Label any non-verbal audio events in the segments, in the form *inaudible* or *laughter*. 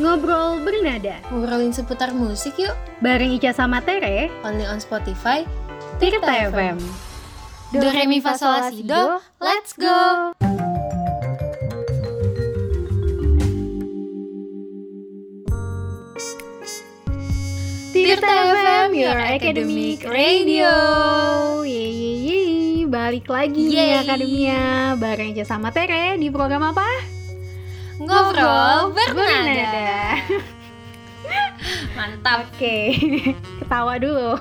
Ngobrol bernada Ngobrolin seputar musik yuk bareng Ica sama Tere, Only on Spotify Tirta FM. Do, re, mi, fa, sol, la, si, do Let's go Tirta FM, your academic radio. Yeay, yeay, yeay. balik lagi Yeay. Akademia bareng Ica sama Tere di program apa? Ngobrol bernada *laughs* Mantap Oke, ketawa dulu.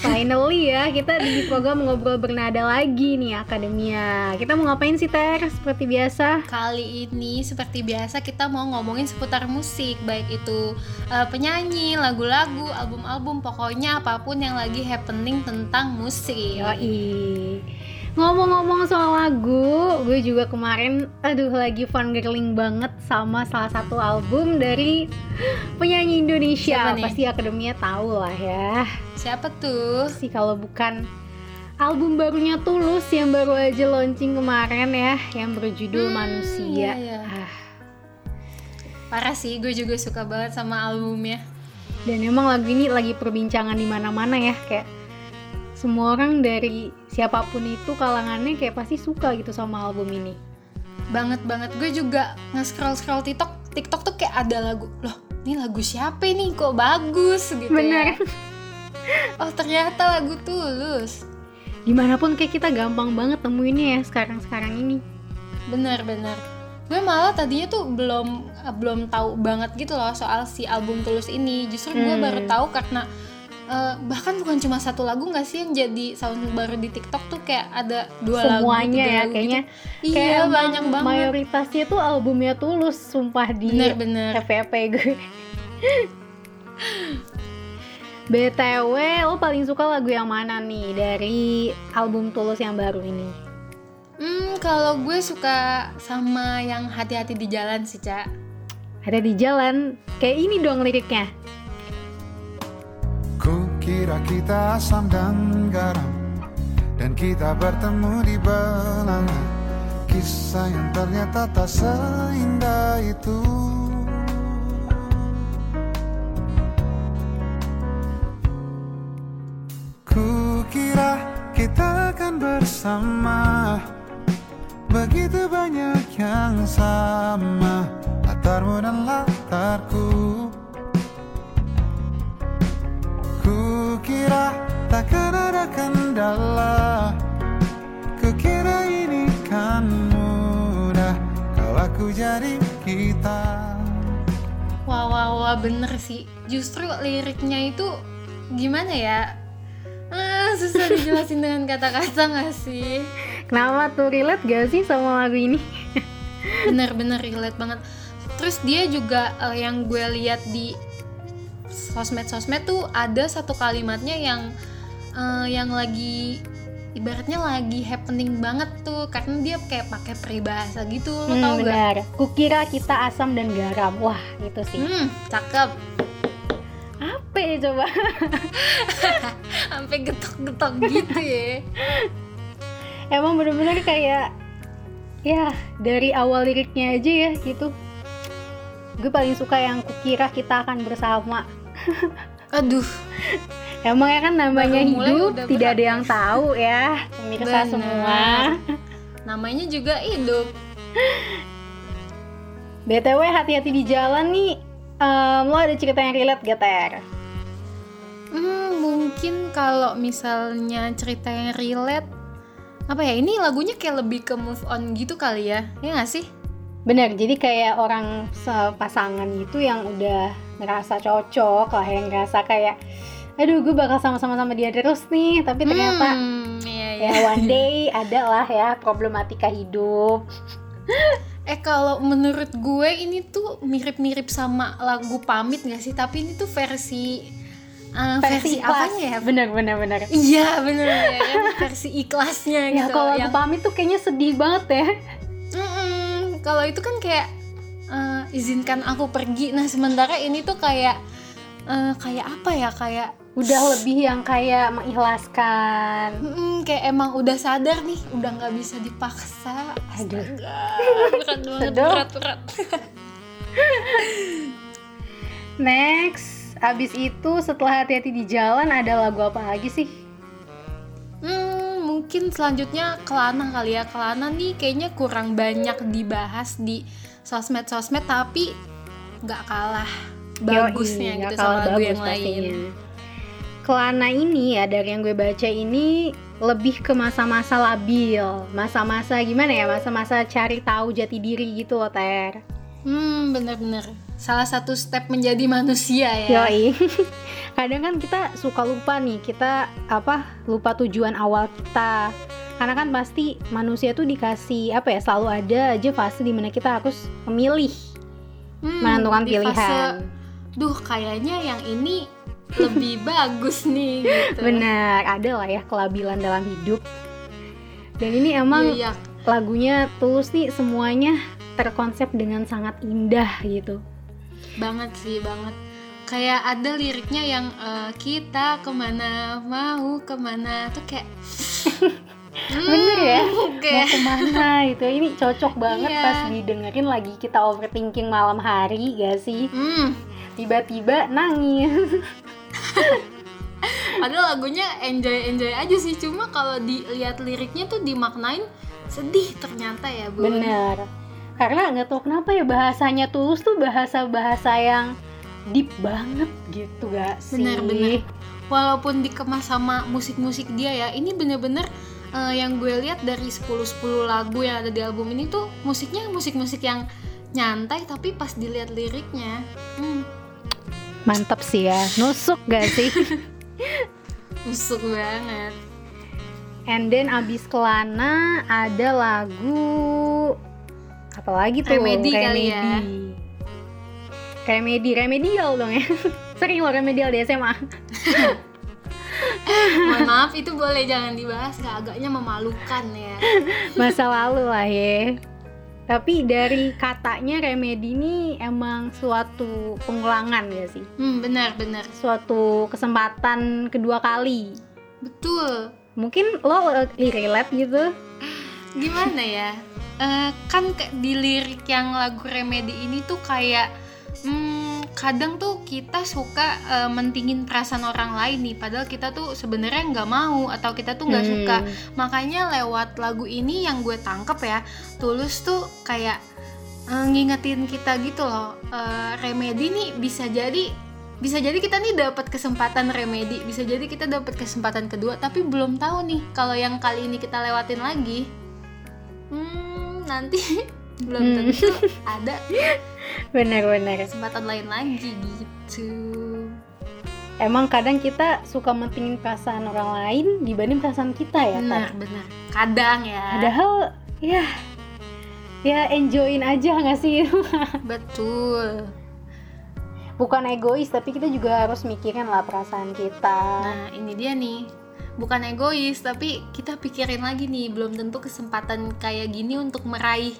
Finally ya, kita di program ngobrol bernada lagi nih Akademia. Kita mau ngapain sih Ter? Seperti biasa. Kali ini seperti biasa kita mau ngomongin seputar musik Baik itu eh, penyanyi, lagu-lagu, album-album Pokoknya apa pun yang lagi happening tentang musik Yoi. Ngomong-ngomong soal lagu, gue juga kemarin aduh lagi fun girling banget sama salah satu album dari penyanyi Indonesia. Siapa? Pasti akademinya tahu lah ya. Siapa tuh? Sih kalau bukan album barunya Tulus yang baru aja launching kemarin ya, yang berjudul Hmm, Manusia. iya, iya. Ah, Parah sih, gue juga suka banget sama albumnya dan emang lagu ini lagi perbincangan di mana-mana ya, kayak semua orang dari siapa pun itu kalangannya kayak pasti suka gitu sama album ini. banget banget. Gue juga nge-scroll scroll TikTok. TikTok tuh kayak ada lagu loh ini lagu siapa nih kok bagus? gitu Bener. ya *laughs* oh ternyata lagu tulus. Di mana pun kayak kita gampang banget temuinnya ya sekarang-sekarang ini. Bener bener. Gue malah tadinya tuh belum belum tahu banget gitu loh soal si album tulus ini. Justru gue Hmm. baru tahu karena eh, bahkan bukan cuma satu lagu nggak sih yang jadi sound baru di TikTok tuh kayak ada dua lagu semuanya tiga ya lagu kayaknya gitu. kayak iya banyak banget mayoritasnya tuh albumnya tulus sumpah di bener-bener FVP gue BTW lo paling suka lagu yang mana nih dari album Tulus yang baru ini? Hmm, kalau gue suka sama yang hati-hati di jalan sih, Cak. Ada di jalan kayak ini dong liriknya. Kira kita asam dan garam. Dan kita bertemu di belanga Kisah yang ternyata tak seindah itu. Ku kira kita akan bersama. Begitu banyak yang sama. Latarmu dan latarku takkan ada kendala Kukira ini kan mudah Kalau aku jadi kita Wah, wah, wah, bener sih. Justru liriknya itu gimana ya? Ah, susah dijelasin *laughs* dengan kata-kata gak sih? Kenapa tuh relate gak sih sama lagu ini? Bener-bener relate banget. Terus dia juga eh, yang gue lihat di sosmed-sosmed tuh ada satu kalimatnya yang eh, yang lagi ibaratnya lagi happening banget tuh karena dia kayak pakai peribahasa gitu lo tau Hmm, gak? benar. Kukira kita asam dan garam. Wah, itu sih. Hmm, cakep. Apa ya coba? *laughs* Sampai getok-getok gitu ya. *laughs* Emang bener-bener kayak ya dari awal liriknya aja ya gitu. Gue paling suka yang kukira kita akan bersama. *laughs* Aduh, Emang ya kan namanya Baru mulai hidup tidak berat ada ya. yang tahu ya pemirsa Bener. semua. *laughs* namanya juga hidup. BTW hati-hati di jalan nih. Em, lo ada cerita yang relate gak Ter? Hmm, mungkin kalau misalnya cerita yang relate apa ya ini lagunya kayak lebih ke move on gitu kali ya ya nggak sih Bener, jadi kayak orang sepasangan gitu yang udah ngerasa cocok lah, yang ngerasa kayak aduh gue bakal sama-sama sama dia terus nih, tapi ternyata hmm, iya, iya. ya one day ada lah ya problematika hidup. eh kalau menurut gue ini tuh mirip-mirip sama lagu pamit nggak sih tapi ini tuh versi eh, versi, ikhlas. apanya ya Bener, bener, bener. iya bener ya kan versi ikhlasnya Ya gitu kalau lagu yang pamit tuh kayaknya sedih banget ya. Mm-mm. kalau itu kan kayak eh, izinkan aku pergi nah sementara ini tuh kayak eh, kayak apa ya kayak Udah lebih yang kayak mengikhlaskan. mm, kayak emang udah sadar nih udah nggak bisa dipaksa Aduh. Astaga, *laughs* berat banget berat berat *laughs* Next, abis itu setelah hati-hati di jalan ada lagu apa lagi sih? Hmm, mungkin selanjutnya Kelana kali ya. Kelana nih kayaknya kurang banyak dibahas di sosmed-sosmed tapi nggak kalah bagusnya Yoi, gitu sama kalah lagu bagus yang lain. Kelana ini ya dari yang gue baca ini lebih ke masa-masa labil, masa-masa gimana ya, masa-masa cari tahu jati diri gitu loh Ter. Hmm, bener-bener. Salah satu step menjadi manusia ya. Yoi. *laughs* Kadang kan kita suka lupa nih, kita apa lupa tujuan awal kita. Karena kan pasti manusia tuh dikasih apa ya selalu ada aja fase di mana kita harus memilih Hmm, menentukan di fase, pilihan. Duh, kayaknya yang ini lebih bagus nih gitu. Benar, ada lah ya kelabilan dalam hidup. Dan ini emang Iya, iya. lagunya tulus nih semuanya terkonsep dengan sangat indah gitu. banget sih banget kayak ada liriknya yang eh, kita ke mana mau ke mana tuh kayak Hmm, *laughs* Bener ya? Mau kayak *laughs* ke mana gitu Ini cocok banget Iya. pas didengerin lagi kita overthinking malam hari gak sih? hmm, Tiba-tiba nangis *laughs* *laughs* padahal lagunya enjoy enjoy aja sih cuma kalau dilihat liriknya tuh dimaknain sedih ternyata ya bu Bener Karena nggak tahu kenapa ya bahasanya tulus tuh bahasa-bahasa yang deep banget gitu gak sih? Bener-bener. walaupun dikemas sama musik-musik dia ya ini bener-bener eh, yang gue lihat dari 10-10 lagu yang ada di album ini tuh musiknya musik-musik yang nyantai tapi pas dilihat liriknya hmm, Mantap sih ya, nusuk gak sih? *laughs* Usuk banget. And then abis Kelana ada lagu apa lagi tuh? Remedy kali ya. Remedy, remedial dong ya. *laughs* Sering lo remedial di SMA. *laughs* Mohon maaf itu boleh jangan dibahas, agaknya memalukan ya. Masa lalu lah ya. Tapi dari katanya remedi ini emang suatu pengulangan ya sih? Hmm, benar benar. Suatu kesempatan kedua kali. Betul. Mungkin lo uh, relate gitu? Gimana ya? Eh, kan di lirik yang lagu Remedy ini tuh kayak kadang tuh kita suka eh, mentingin perasaan orang lain nih padahal kita tuh sebenarnya nggak mau atau kita tuh nggak Hmm. suka makanya lewat lagu ini yang gue tangkep ya tulus tuh kayak eh, ngingetin kita gitu loh eh, remedi nih bisa jadi bisa jadi kita nih dapat kesempatan remedi bisa jadi kita dapat kesempatan kedua tapi belum tahu nih kalau yang kali ini kita lewatin lagi hmm nanti *laughs* belum Hmm. tentu *laughs* ada Bener-bener. kesempatan lain lagi gitu Emang kadang kita suka mentingin perasaan orang lain dibanding perasaan kita ya. benar benar kadang ya Padahal ya ya enjoyin aja nggak sih? *laughs* betul Bukan egois tapi kita juga harus mikirin lah perasaan kita. Nah, ini dia nih. Bukan egois, tapi kita pikirin lagi nih, belum tentu kesempatan kayak gini untuk meraih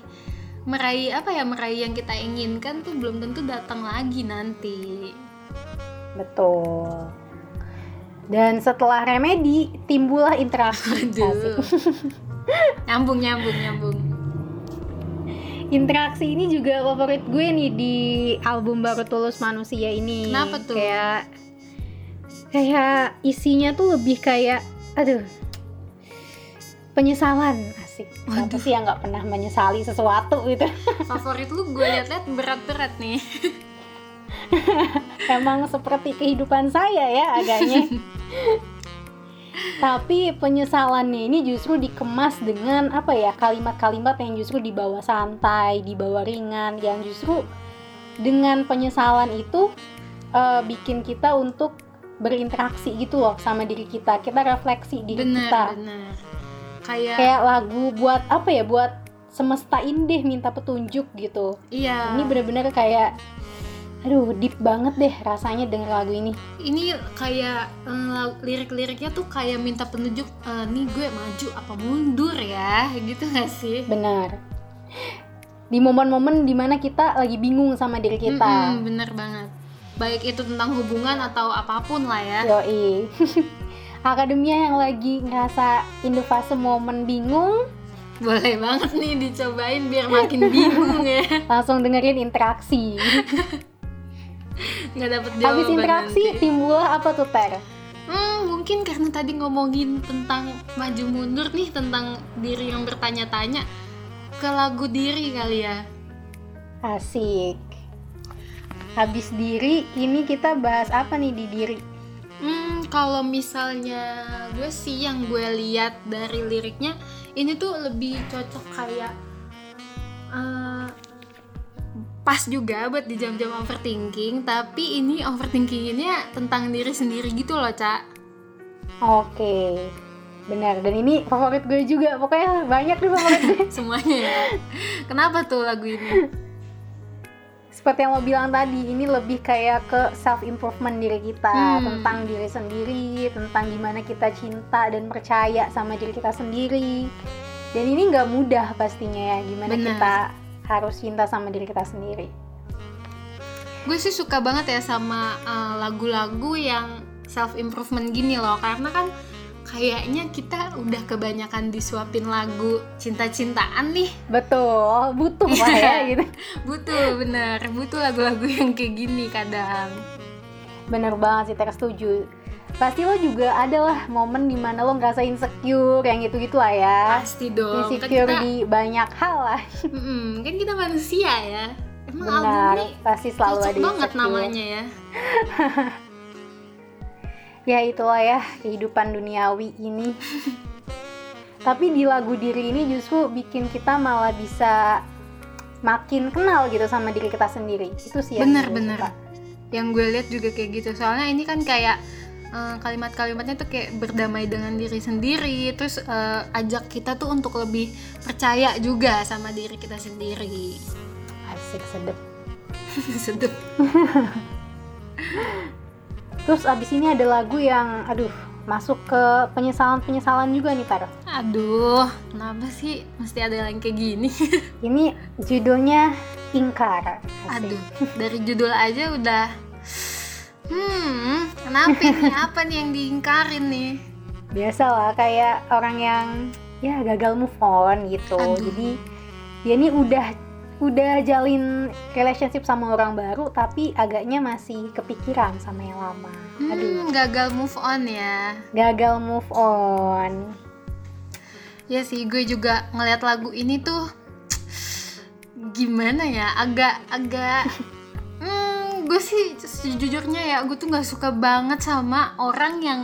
meraih apa ya? Meraih yang kita inginkan tuh belum tentu datang lagi nanti. Betul. Dan setelah remedi timbullah interaksi. *laughs* Nyambung, nyambung, nyambung. Interaksi ini juga favorit gue nih di album baru Tulus Manusia ini. Kenapa tuh? Kayak kayak isinya tuh lebih kayak aduh penyesalan Siapa Waduh. sih yang nggak pernah menyesali sesuatu gitu? *laughs* Favorit lu gue liat-liat berat-berat nih. *laughs* Emang seperti kehidupan saya ya agaknya. *laughs* Tapi penyesalannya ini justru dikemas dengan apa ya kalimat-kalimat yang justru dibawa santai, dibawa ringan, yang justru dengan penyesalan itu eh, bikin kita untuk berinteraksi gitu loh sama diri kita. Kita refleksi diri Bener, kita. bener. Kayak, Kayak lagu buat apa ya? Buat semesta indih minta petunjuk gitu. iya. Ini bener-bener kayak aduh deep banget deh rasanya denger lagu ini. ini kayak eh, lirik-liriknya tuh kayak minta penunjuk eh, nih gue maju apa mundur ya gitu gak sih Benar. Di momen-momen di mana kita lagi bingung sama diri kita. Mm-mm, bener banget baik itu tentang hubungan atau apa pun lah ya Yoi. *laughs* Akademia yang lagi ngerasa in the fase momen bingung, boleh banget nih dicobain biar makin bingung ya *laughs* langsung dengerin interaksi. *laughs* nggak dapet jawaban Habis interaksi nanti. timbullah apa tuh Ter? Hmm, mungkin karena tadi ngomongin tentang maju mundur nih tentang diri yang bertanya-tanya ke lagu diri kali ya. Asik. Habis diri, ini kita bahas apa nih di diri? Hmm, kalau misalnya gue sih yang gue lihat dari liriknya ini tuh lebih cocok kayak eh, pas juga buat di jam-jam overthinking, tapi ini overthinkingnya tentang diri sendiri gitu loh, Cak. Oke. Benar, dan ini favorit gue juga. Pokoknya banyak nih favorit gue. *laughs* Semuanya ya. Kenapa tuh lagu ini? Seperti yang lo bilang tadi, ini lebih kayak ke self improvement diri kita, Hmm. tentang diri sendiri, tentang gimana kita cinta dan percaya sama diri kita sendiri. Dan ini nggak mudah pastinya ya, gimana Benar. kita harus cinta sama diri kita sendiri. gue sih suka banget ya sama uh, lagu-lagu yang self improvement gini loh karena kan kayaknya kita udah kebanyakan disuapin lagu cinta-cintaan nih Betul, butuh lah ya gitu. *laughs* butuh bener butuh lagu-lagu yang kayak gini kadang Bener banget sih, Ter setuju. Pasti lo juga ada lah momen di mana lo ngerasa insecure, yang gitu-gitu lah ya. pasti dong kan Insecure kita di banyak hal lah. Mm-mm, kan kita manusia ya emang album Benar, ini pasti selalu ada banget insecure. namanya ya *laughs* Ya itulah ya kehidupan duniawi ini. *laughs* Tapi di lagu diri ini justru bikin kita malah bisa makin kenal gitu sama diri kita sendiri. Itu sih yang Bener, gue bener. suka. yang gue lihat juga kayak gitu soalnya ini kan kayak eh, kalimat-kalimatnya tuh kayak berdamai dengan diri sendiri terus eh, ajak kita tuh untuk lebih percaya juga sama diri kita sendiri Asik sedep. *laughs* sedep *laughs* Terus abis ini ada lagu yang aduh masuk ke penyesalan-penyesalan juga nih Tar. aduh kenapa sih mesti ada yang kayak gini *laughs* Ini judulnya Ingkar. Asik. aduh dari judul aja udah hmm kenapa nih *laughs* apa nih yang diingkarin nih Biasalah kayak orang yang ya gagal move on gitu. Aduh. Jadi dia ini udah udah jalin relationship sama orang baru tapi agaknya masih kepikiran sama yang lama. Aduh, hmm, gagal move on ya gagal move on. Ya sih, gue juga ngeliat lagu ini tuh gimana ya, agak agak *laughs* hmm, gue sih sejujurnya ya gue tuh nggak suka banget sama orang yang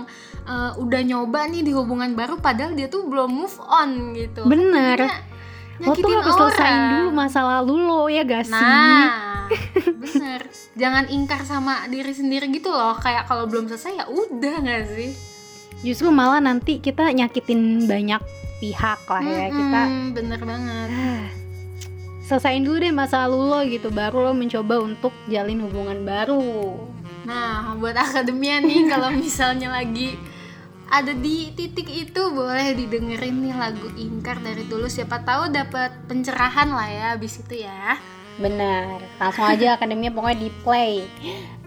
eh, udah nyoba nih di hubungan baru padahal dia tuh belum move on gitu. Bener. Jadinya Lo tuh nyakitin harus selesaiin orang. dulu masa lalu lo ya gak sih? Nah, *laughs* bener. Jangan ingkar sama diri sendiri gitu loh. Kayak kalau belum selesai ya udah nggak sih? Justru malah nanti kita nyakitin banyak pihak lah ya. Kita Mm-mm, bener banget. *sighs* selesaiin dulu deh masa lalu lo gitu baru lo mencoba untuk jalin hubungan baru. Nah, buat akademia nih kalau misalnya lagi ada di titik itu boleh didengerin nih lagu Ingkar dari Tulus siapa tahu dapat pencerahan lah ya abis itu ya. Benar, langsung aja akademia pokoknya di play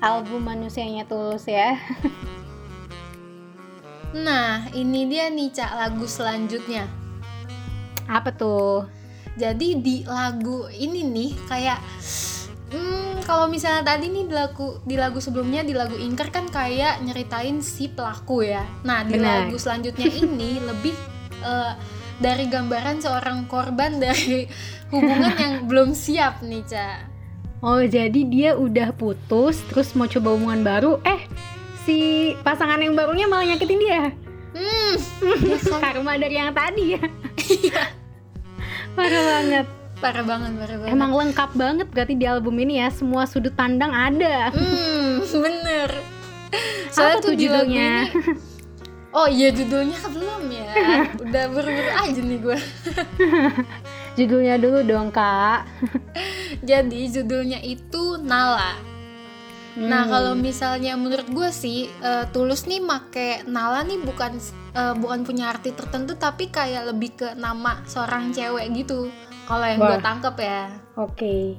album manusianya tulus ya. *laughs* Nah, ini dia nih Cak lagu selanjutnya. Apa tuh? Jadi di lagu ini nih kayak hmm, kalau misalnya tadi nih di lagu di lagu sebelumnya di lagu Ingkar kan kayak nyeritain si pelaku ya. Nah, di Benar. lagu selanjutnya ini *laughs* lebih eh, dari gambaran seorang korban dari hubungan yang belum siap nih, Ca. Oh jadi dia udah putus terus mau coba hubungan baru, eh si pasangan yang barunya malah nyakitin dia. Hmm, *laughs* ya kan? Karma dari yang tadi ya. *laughs* Parah banget. Parah banget, parah banget. Emang lengkap banget berarti di album ini ya semua sudut pandang ada. Hmm, *laughs* bener. Apa tuh judulnya? ini- Oh iya judulnya belum ya. *laughs* Udah buru-buru aja nih gue. *laughs* Judulnya dulu dong kak. Jadi judulnya itu Nala. Nah Hmm. kalau misalnya menurut gue sih eh, Tulus nih make Nala nih bukan eh, bukan punya arti tertentu tapi kayak lebih ke nama seorang cewek gitu. Kalau yang gue tangkep ya. Oke.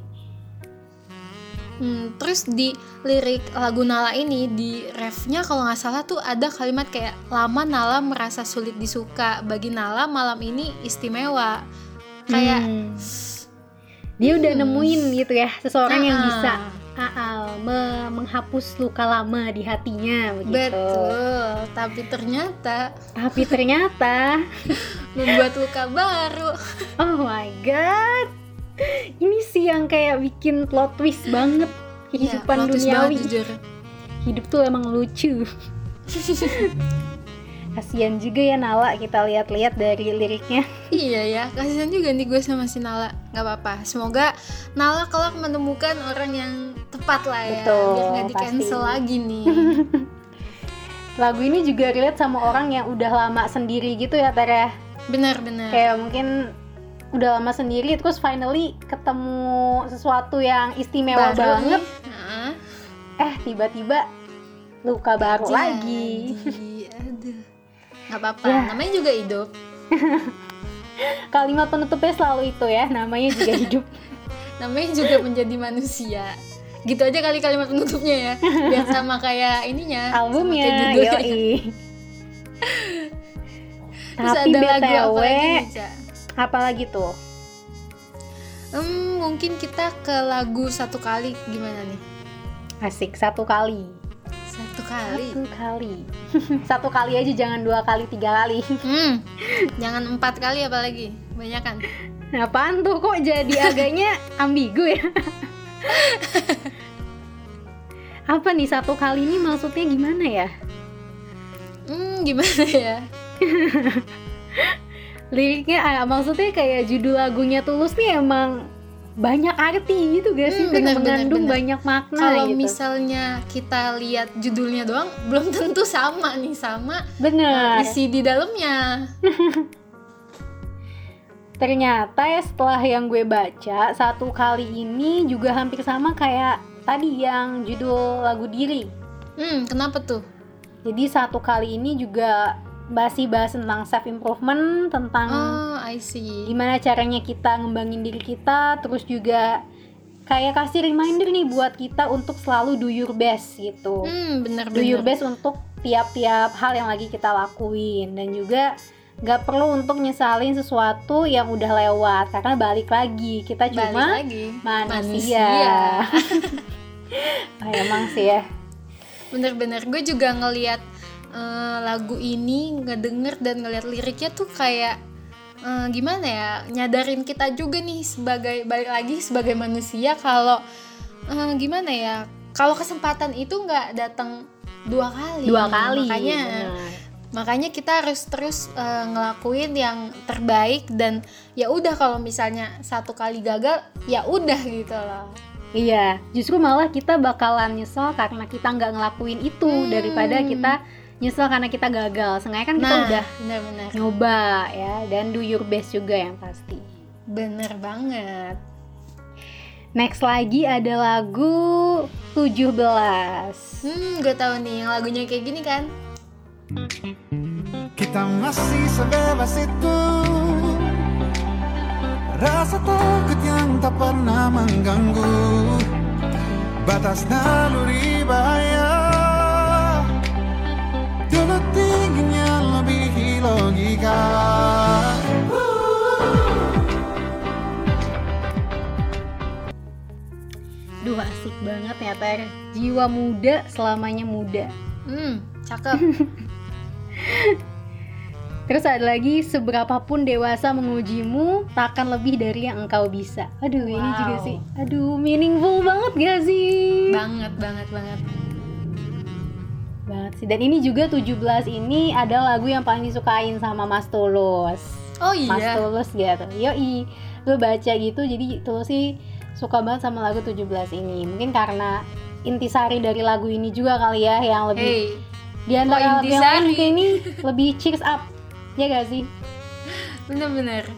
Hmm, terus di lirik lagu Nala ini di refnya kalau nggak salah tuh ada kalimat kayak lama Nala merasa sulit disuka bagi Nala malam ini istimewa kayak Hmm. dia udah Hmm. nemuin gitu ya seseorang yang bisa ah, ah, me- menghapus luka lama di hatinya begitu. Betul, tapi ternyata Tapi ternyata *laughs* membuat luka baru. oh my god. Ini sih yang kayak bikin plot twist banget kehidupan twist duniawi. banget, jujur. Hidup tuh emang lucu. *laughs* Kasian juga ya Nala kita lihat-lihat dari liriknya. Iya ya, kasihan juga nih gue sama si Nala. Gak apa-apa. Semoga Nala kelak menemukan orang yang tepat lah ya, Betul, biar nggak di cancel pasti. lagi nih. *laughs* Lagu ini juga relate sama orang yang udah lama sendiri gitu ya Tara. Benar-benar. Kayak mungkin udah lama sendiri terus finally ketemu sesuatu yang istimewa Baru banget. nih. Eh tiba-tiba luka baru Jadi. lagi. Aduh. Gak apa-apa, Ya. namanya juga hidup. *laughs* Kalimat penutupnya selalu itu ya, namanya juga hidup. *laughs* Namanya juga menjadi manusia. Gitu aja kali kalimat penutupnya ya. Biar sama kayak ininya. sama Albumnya, kayak judulnya. yoi. *laughs* Terus Tapi ada lagu BTW, apa lagi nih, Ca? apalagi tuh? Hmm, mungkin kita ke lagu satu kali gimana nih? Asik, satu kali. Satu kali. Satu kali. *laughs* satu kali aja, jangan dua kali, tiga kali. Hmm, jangan empat kali apalagi, banyak kan? Apaan tuh kok jadi agaknya *laughs* ambigu ya? Apa nih satu kali ini maksudnya gimana ya? Hmm, gimana *laughs* ya? Liriknya ah, maksudnya kayak judul lagunya Tulus nih emang banyak arti gitu gak sih? Hmm, bener, mengandung bener, bener. banyak makna Kalau gitu. misalnya kita lihat judulnya doang, belum tentu sama nih sama Bener. isi di dalamnya. *laughs* Ternyata ya setelah yang gue baca satu kali ini juga hampir sama kayak tadi yang judul lagu diri. Hmm, kenapa tuh? Jadi satu kali ini juga masih bahas tentang self improvement, tentang Oh, I see. gimana caranya kita ngembangin diri kita, terus juga kayak kasih reminder nih buat kita untuk selalu do your best gitu. Hmm, bener Do your bener. best untuk tiap-tiap hal yang lagi kita lakuin dan juga nggak perlu untuk nyesalin sesuatu yang udah lewat karena balik lagi kita Balik cuma lagi. manusia. *laughs* *laughs* Ah, emang sih ya. Bener-bener, gue juga ngeliat eh, lagu ini, ngedenger dan ngeliat liriknya tuh kayak eh, gimana ya, nyadarin kita juga nih sebagai balik lagi sebagai manusia kalau eh, gimana ya, kalau kesempatan itu nggak datang dua kali. Dua kali. Makanya benar. makanya kita harus terus eh, ngelakuin yang terbaik dan ya udah kalau misalnya satu kali gagal ya udah gitu loh Iya, justru malah kita bakalan nyesel karena kita nggak ngelakuin itu Hmm. daripada kita nyesel karena kita gagal. Sengaja kan kita nah udah bener-bener nyoba ya dan do your best juga yang pasti. bener banget Next lagi ada lagu 17. hmm gue tahu nih yang lagunya kayak gini kan Kita masih sebebas itu Rasa takut yang tak pernah mengganggu Batas naluri bahaya Dulu tingginya lebih logika Duh asik banget ya Ter. Jiwa muda selamanya muda. hmm cakep *laughs* Terus ada lagi seberapapun dewasa mengujimu takkan lebih dari yang engkau bisa. Aduh ini Wow. juga sih. Aduh meaningful banget gak sih? banget banget banget banget sih. Dan ini juga 17 ini ada lagu yang paling disukain sama Mas Tulus. oh Mas iya Tulus gitu. Yoi. Gue baca gitu jadi Tulus sih suka banget sama lagu 17 ini. Mungkin karena intisari dari lagu ini juga kali ya yang lebih hey di antara Oh, yang lain ini lebih cheers up. Ya gak sih? bener-bener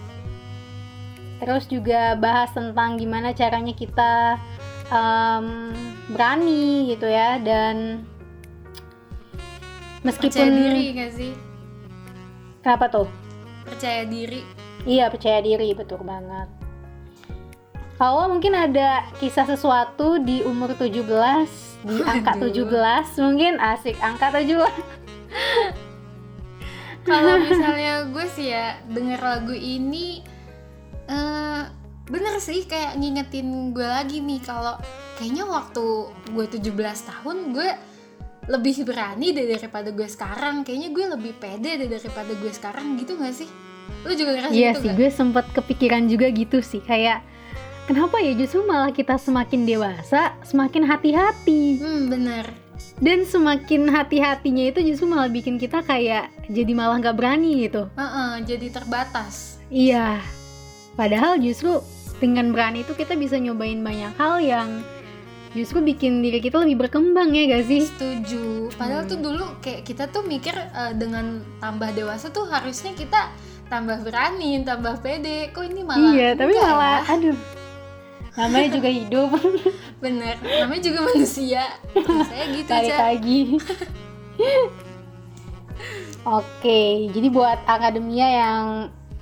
Terus juga bahas tentang gimana caranya kita em, berani gitu ya dan meskipun percaya diri gak sih kenapa tuh? percaya diri Iya percaya diri betul banget. Kalau mungkin ada kisah sesuatu di umur 17 di angka Aduh. 17 mungkin asik angka 17 kalau misalnya gue sih ya denger lagu ini eh bener sih kayak ngingetin gue lagi nih kalau kayaknya waktu gue 17 tahun gue lebih berani deh daripada gue sekarang. Kayaknya gue lebih pede deh daripada gue sekarang gitu gak sih? Lu juga ngerasa Iya gitu sih, gak? gue sempat kepikiran juga gitu sih kayak kenapa ya justru malah kita semakin dewasa semakin hati-hati? Hmm bener dan semakin hati-hatinya itu justru malah bikin kita kayak jadi malah nggak berani gitu. Heeh, jadi terbatas Iya, padahal justru dengan berani itu kita bisa nyobain banyak hal yang justru bikin diri kita lebih berkembang ya gak sih? setuju padahal Hmm. tuh dulu kayak kita tuh mikir eh, dengan tambah dewasa tuh harusnya kita tambah berani tambah pede kok ini malah iya, tapi malah ya? aduh. Namanya juga hidup, *laughs* bener namanya juga manusia saya gitu Ca. lagi. *laughs* Oke, jadi buat akademia yang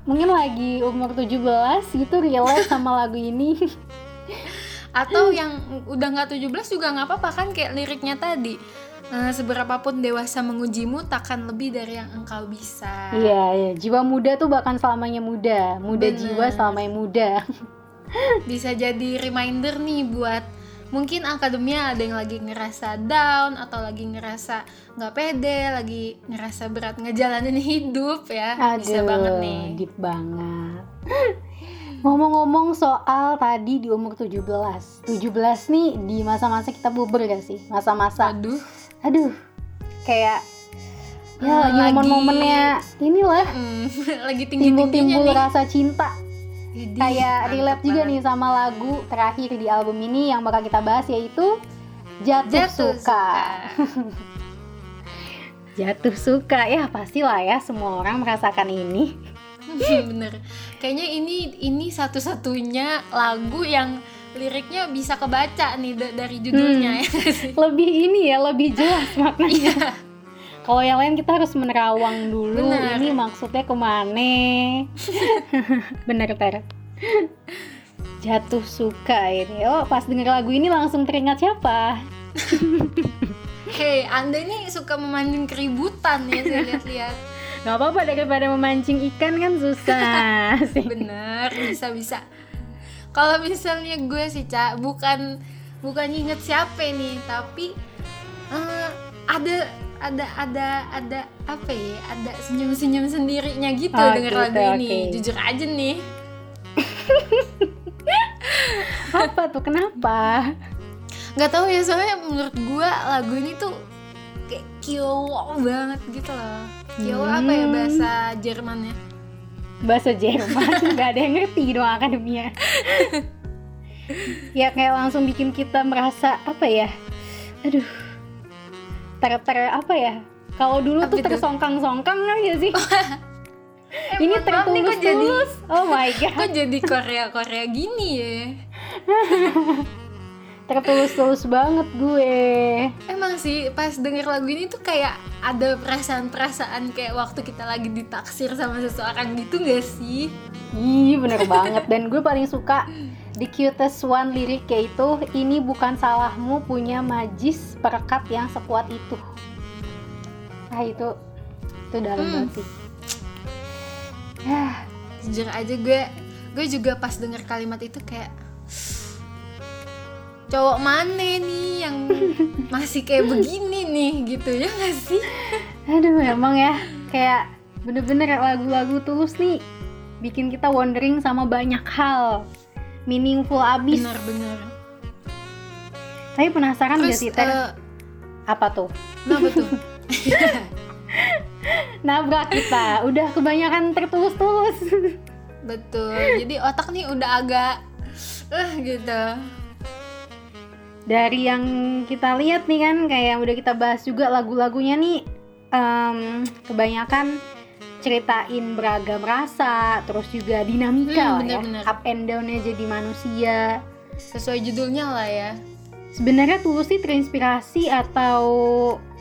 mungkin lagi umur 17 gitu relate sama lagu ini. *laughs* atau yang udah nggak 17 juga nggak apa-apa kan kayak liriknya tadi Eh, seberapapun dewasa mengujimu takkan lebih dari yang engkau bisa Iya, iya, jiwa muda tuh bahkan selamanya muda. Muda Bener. jiwa selamanya muda. *laughs* bisa jadi reminder nih buat mungkin akademia ada yang lagi ngerasa down atau lagi ngerasa nggak pede lagi ngerasa berat ngejalanin *laughs* hidup ya. Bisa Aduh, banget nih. deep banget. *laughs* Ngomong-ngomong soal tadi di umur 17 17 nih di masa-masa kita puber gak sih? Masa-masa. Aduh. Aduh Kayak Ya Eh, lagi momen-momennya Inilah. Hmm, lagi Timbul-timbul rasa cinta Kayak relate juga banget. nih sama lagu terakhir di album ini Yang bakal kita bahas yaitu Jatuh, jatuh Suka. *laughs* Jatuh Suka. Ya pastilah ya semua orang merasakan ini. *laughs* Bener. Kayaknya ini ini satu-satunya lagu yang liriknya bisa kebaca nih da- dari judulnya Hmm. ya lebih ini ya lebih jelas *laughs* maknanya. Iya. Kalau yang lain kita harus menerawang dulu. Bener. ini maksudnya ke mana? *laughs* Bener ter. Jatuh suka ini. Oh pas denger lagu ini langsung teringat siapa? Hei, anda ini suka memancing keributan ya saya lihat-lihat. Nggak apa-apa daripada memancing ikan kan susah. *laughs* Sih bener bisa bisa kalau misalnya gue sih cak bukan bukan inget siapa nih tapi eh, ada ada ada ada apa ya ada senyum senyum sendirinya gitu Oh, denger gitu, lagu ini. oke. jujur aja nih. *laughs* Apa tuh kenapa? Nggak tahu ya soalnya menurut gua lagu ini tuh kayak kiowo banget gitu loh. Kiowo apa ya Hmm. bahasa Jermannya? Bahasa Jerman *laughs* nggak ada yang ngerti dong akademia *laughs* ya kayak langsung bikin kita merasa apa ya? Aduh ter ter apa ya? Kalau dulu Apa tuh tersongkang-songkang kan ya sih? *laughs* Ini tertulus-tulus oh my *laughs* god. Kok jadi Korea Korea gini ya? *laughs* Tertulus-tulus banget gue. Emang sih pas denger lagu ini tuh kayak ada perasaan-perasaan kayak waktu kita lagi ditaksir sama seseorang gitu gak sih? Ih bener banget. Dan gue paling suka the cutest one lirik yaitu ini bukan salahmu punya majis perekat yang sekuat itu. Ah itu itu dalam Hmm. banget sih. Ah, jujur aja gue gue juga pas denger kalimat itu kayak cowok mana nih yang *laughs* masih kayak begini nih? Gitu ya gak sih? Aduh emang ya kayak bener-bener lagu-lagu tulus nih bikin kita wondering sama banyak hal meaningful abis. Bener-bener tapi penasaran gak sih Ter? eh, apa tuh? Kenapa tuh? *laughs* Nabrak kita. Udah kebanyakan tertulus-tulus. *laughs* Betul. Jadi otak nih udah agak eh gitu. Dari yang kita lihat nih kan kayak udah kita bahas juga lagu-lagunya nih em, kebanyakan ceritain beragam rasa terus juga dinamika Hmm, lah ya. bener-bener. up and downnya jadi manusia. Sesuai judulnya lah ya. Sebenarnya tulus sih terinspirasi atau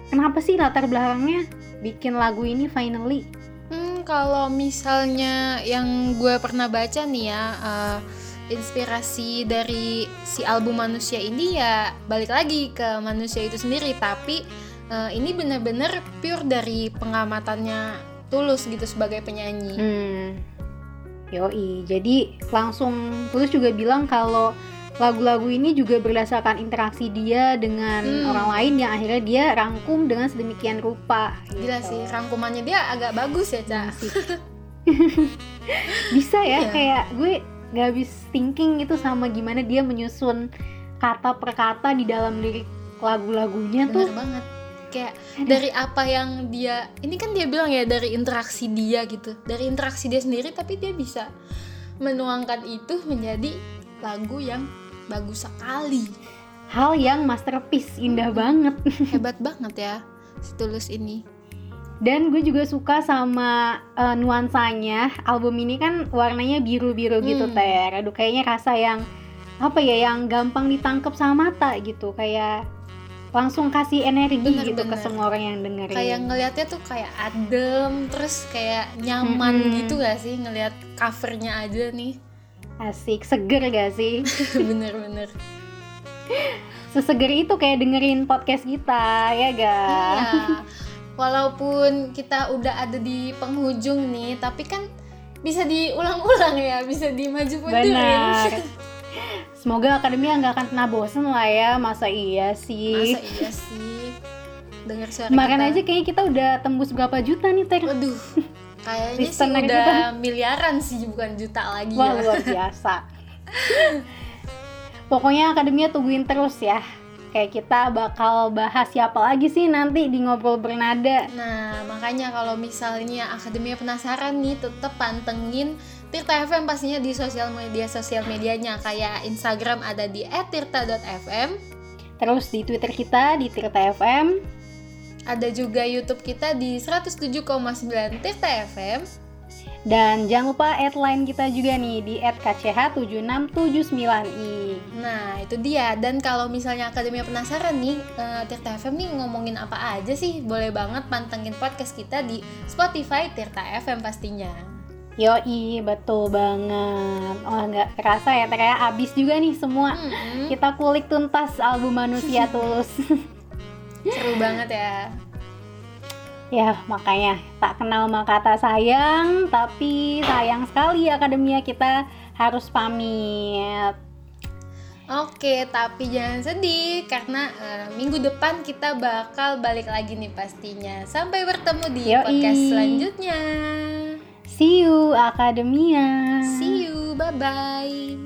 kenapa sih latar belakangnya bikin lagu ini finally? Hmm, kalau misalnya yang gue pernah baca nih ya, eh, inspirasi dari si album manusia ini ya balik lagi ke manusia itu sendiri, tapi eh, ini bener-bener pure dari pengamatannya Tulus gitu sebagai penyanyi. Hmm. Yoi, jadi langsung Tulus juga bilang kalau lagu-lagu ini juga berdasarkan interaksi dia dengan Hmm. orang lain yang akhirnya dia rangkum dengan sedemikian rupa. Gila gitu. sih, rangkumannya dia agak bagus ya, Ca. Asik. *laughs* Bisa ya Iya. kayak gue gak habis thinking itu sama gimana dia menyusun kata per kata di dalam lirik lagu-lagunya tuh. banget. Kayak Aduh. dari apa yang dia ini kan dia bilang ya dari interaksi dia gitu. Dari interaksi dia sendiri tapi dia bisa menuangkan itu menjadi lagu yang bagus sekali. Hal yang masterpiece, indah banget. *laughs* Hebat banget ya si Tulus ini. Dan gue juga suka sama eh, nuansanya. Album ini kan warnanya biru-biru gitu, Hmm. Ter. Aduh, kayaknya rasa yang apa ya, yang gampang ditangkap sama mata gitu, kayak langsung kasih energi Bener, gitu ke bener. semua orang yang dengerin. Kayak ngelihatnya tuh kayak adem, terus kayak nyaman Mm-mm. gitu gak sih ngelihat covernya aja nih. Asik, seger gak sih? *laughs* Bener-bener. Seseger itu kayak dengerin podcast kita, ya gak? Iya. Walaupun kita udah ada di penghujung nih, tapi kan bisa diulang-ulang ya, bisa dimaju mundurin. *laughs* Semoga akademia nggak akan pernah bosen lah ya, masa iya sih? Masa iya sih? Dengar suara kita. aja kayaknya kita udah tembus berapa juta nih, Ter? Waduh, kayaknya sih udah kita. miliaran sih, bukan juta lagi Wah, ya. luar *laughs* biasa. Pokoknya akademia tungguin terus ya. Kayak kita bakal bahas siapa lagi sih nanti di ngobrol bernada. Nah, makanya kalau misalnya akademia penasaran nih, tetap pantengin Tirta FM pastinya di sosial media sosial medianya kayak Instagram ada di @tirta.fm, Terus di Twitter kita di Tirta FM. ada juga YouTube kita di 107,9 Tirta FM. Dan jangan lupa add line kita juga nih di @kch7679i. Nah, itu dia. Dan kalau misalnya akademia penasaran nih, eh, Tirta FM nih ngomongin apa aja sih? Boleh banget pantengin podcast kita di Spotify Tirta FM pastinya. Yoi, betul banget. Oh, nggak kerasa ya, ternyata abis juga nih semua. Mm-mm. Kita kulik tuntas album Manusia Tulus. *laughs* Seru banget ya. ya, makanya tak kenal maka kata sayang, tapi sayang sekali akademia kita harus pamit. Oke, tapi jangan sedih karena eh, minggu depan kita bakal balik lagi nih pastinya. Sampai bertemu di Yoi. podcast selanjutnya. See you akademia. See you, bye bye.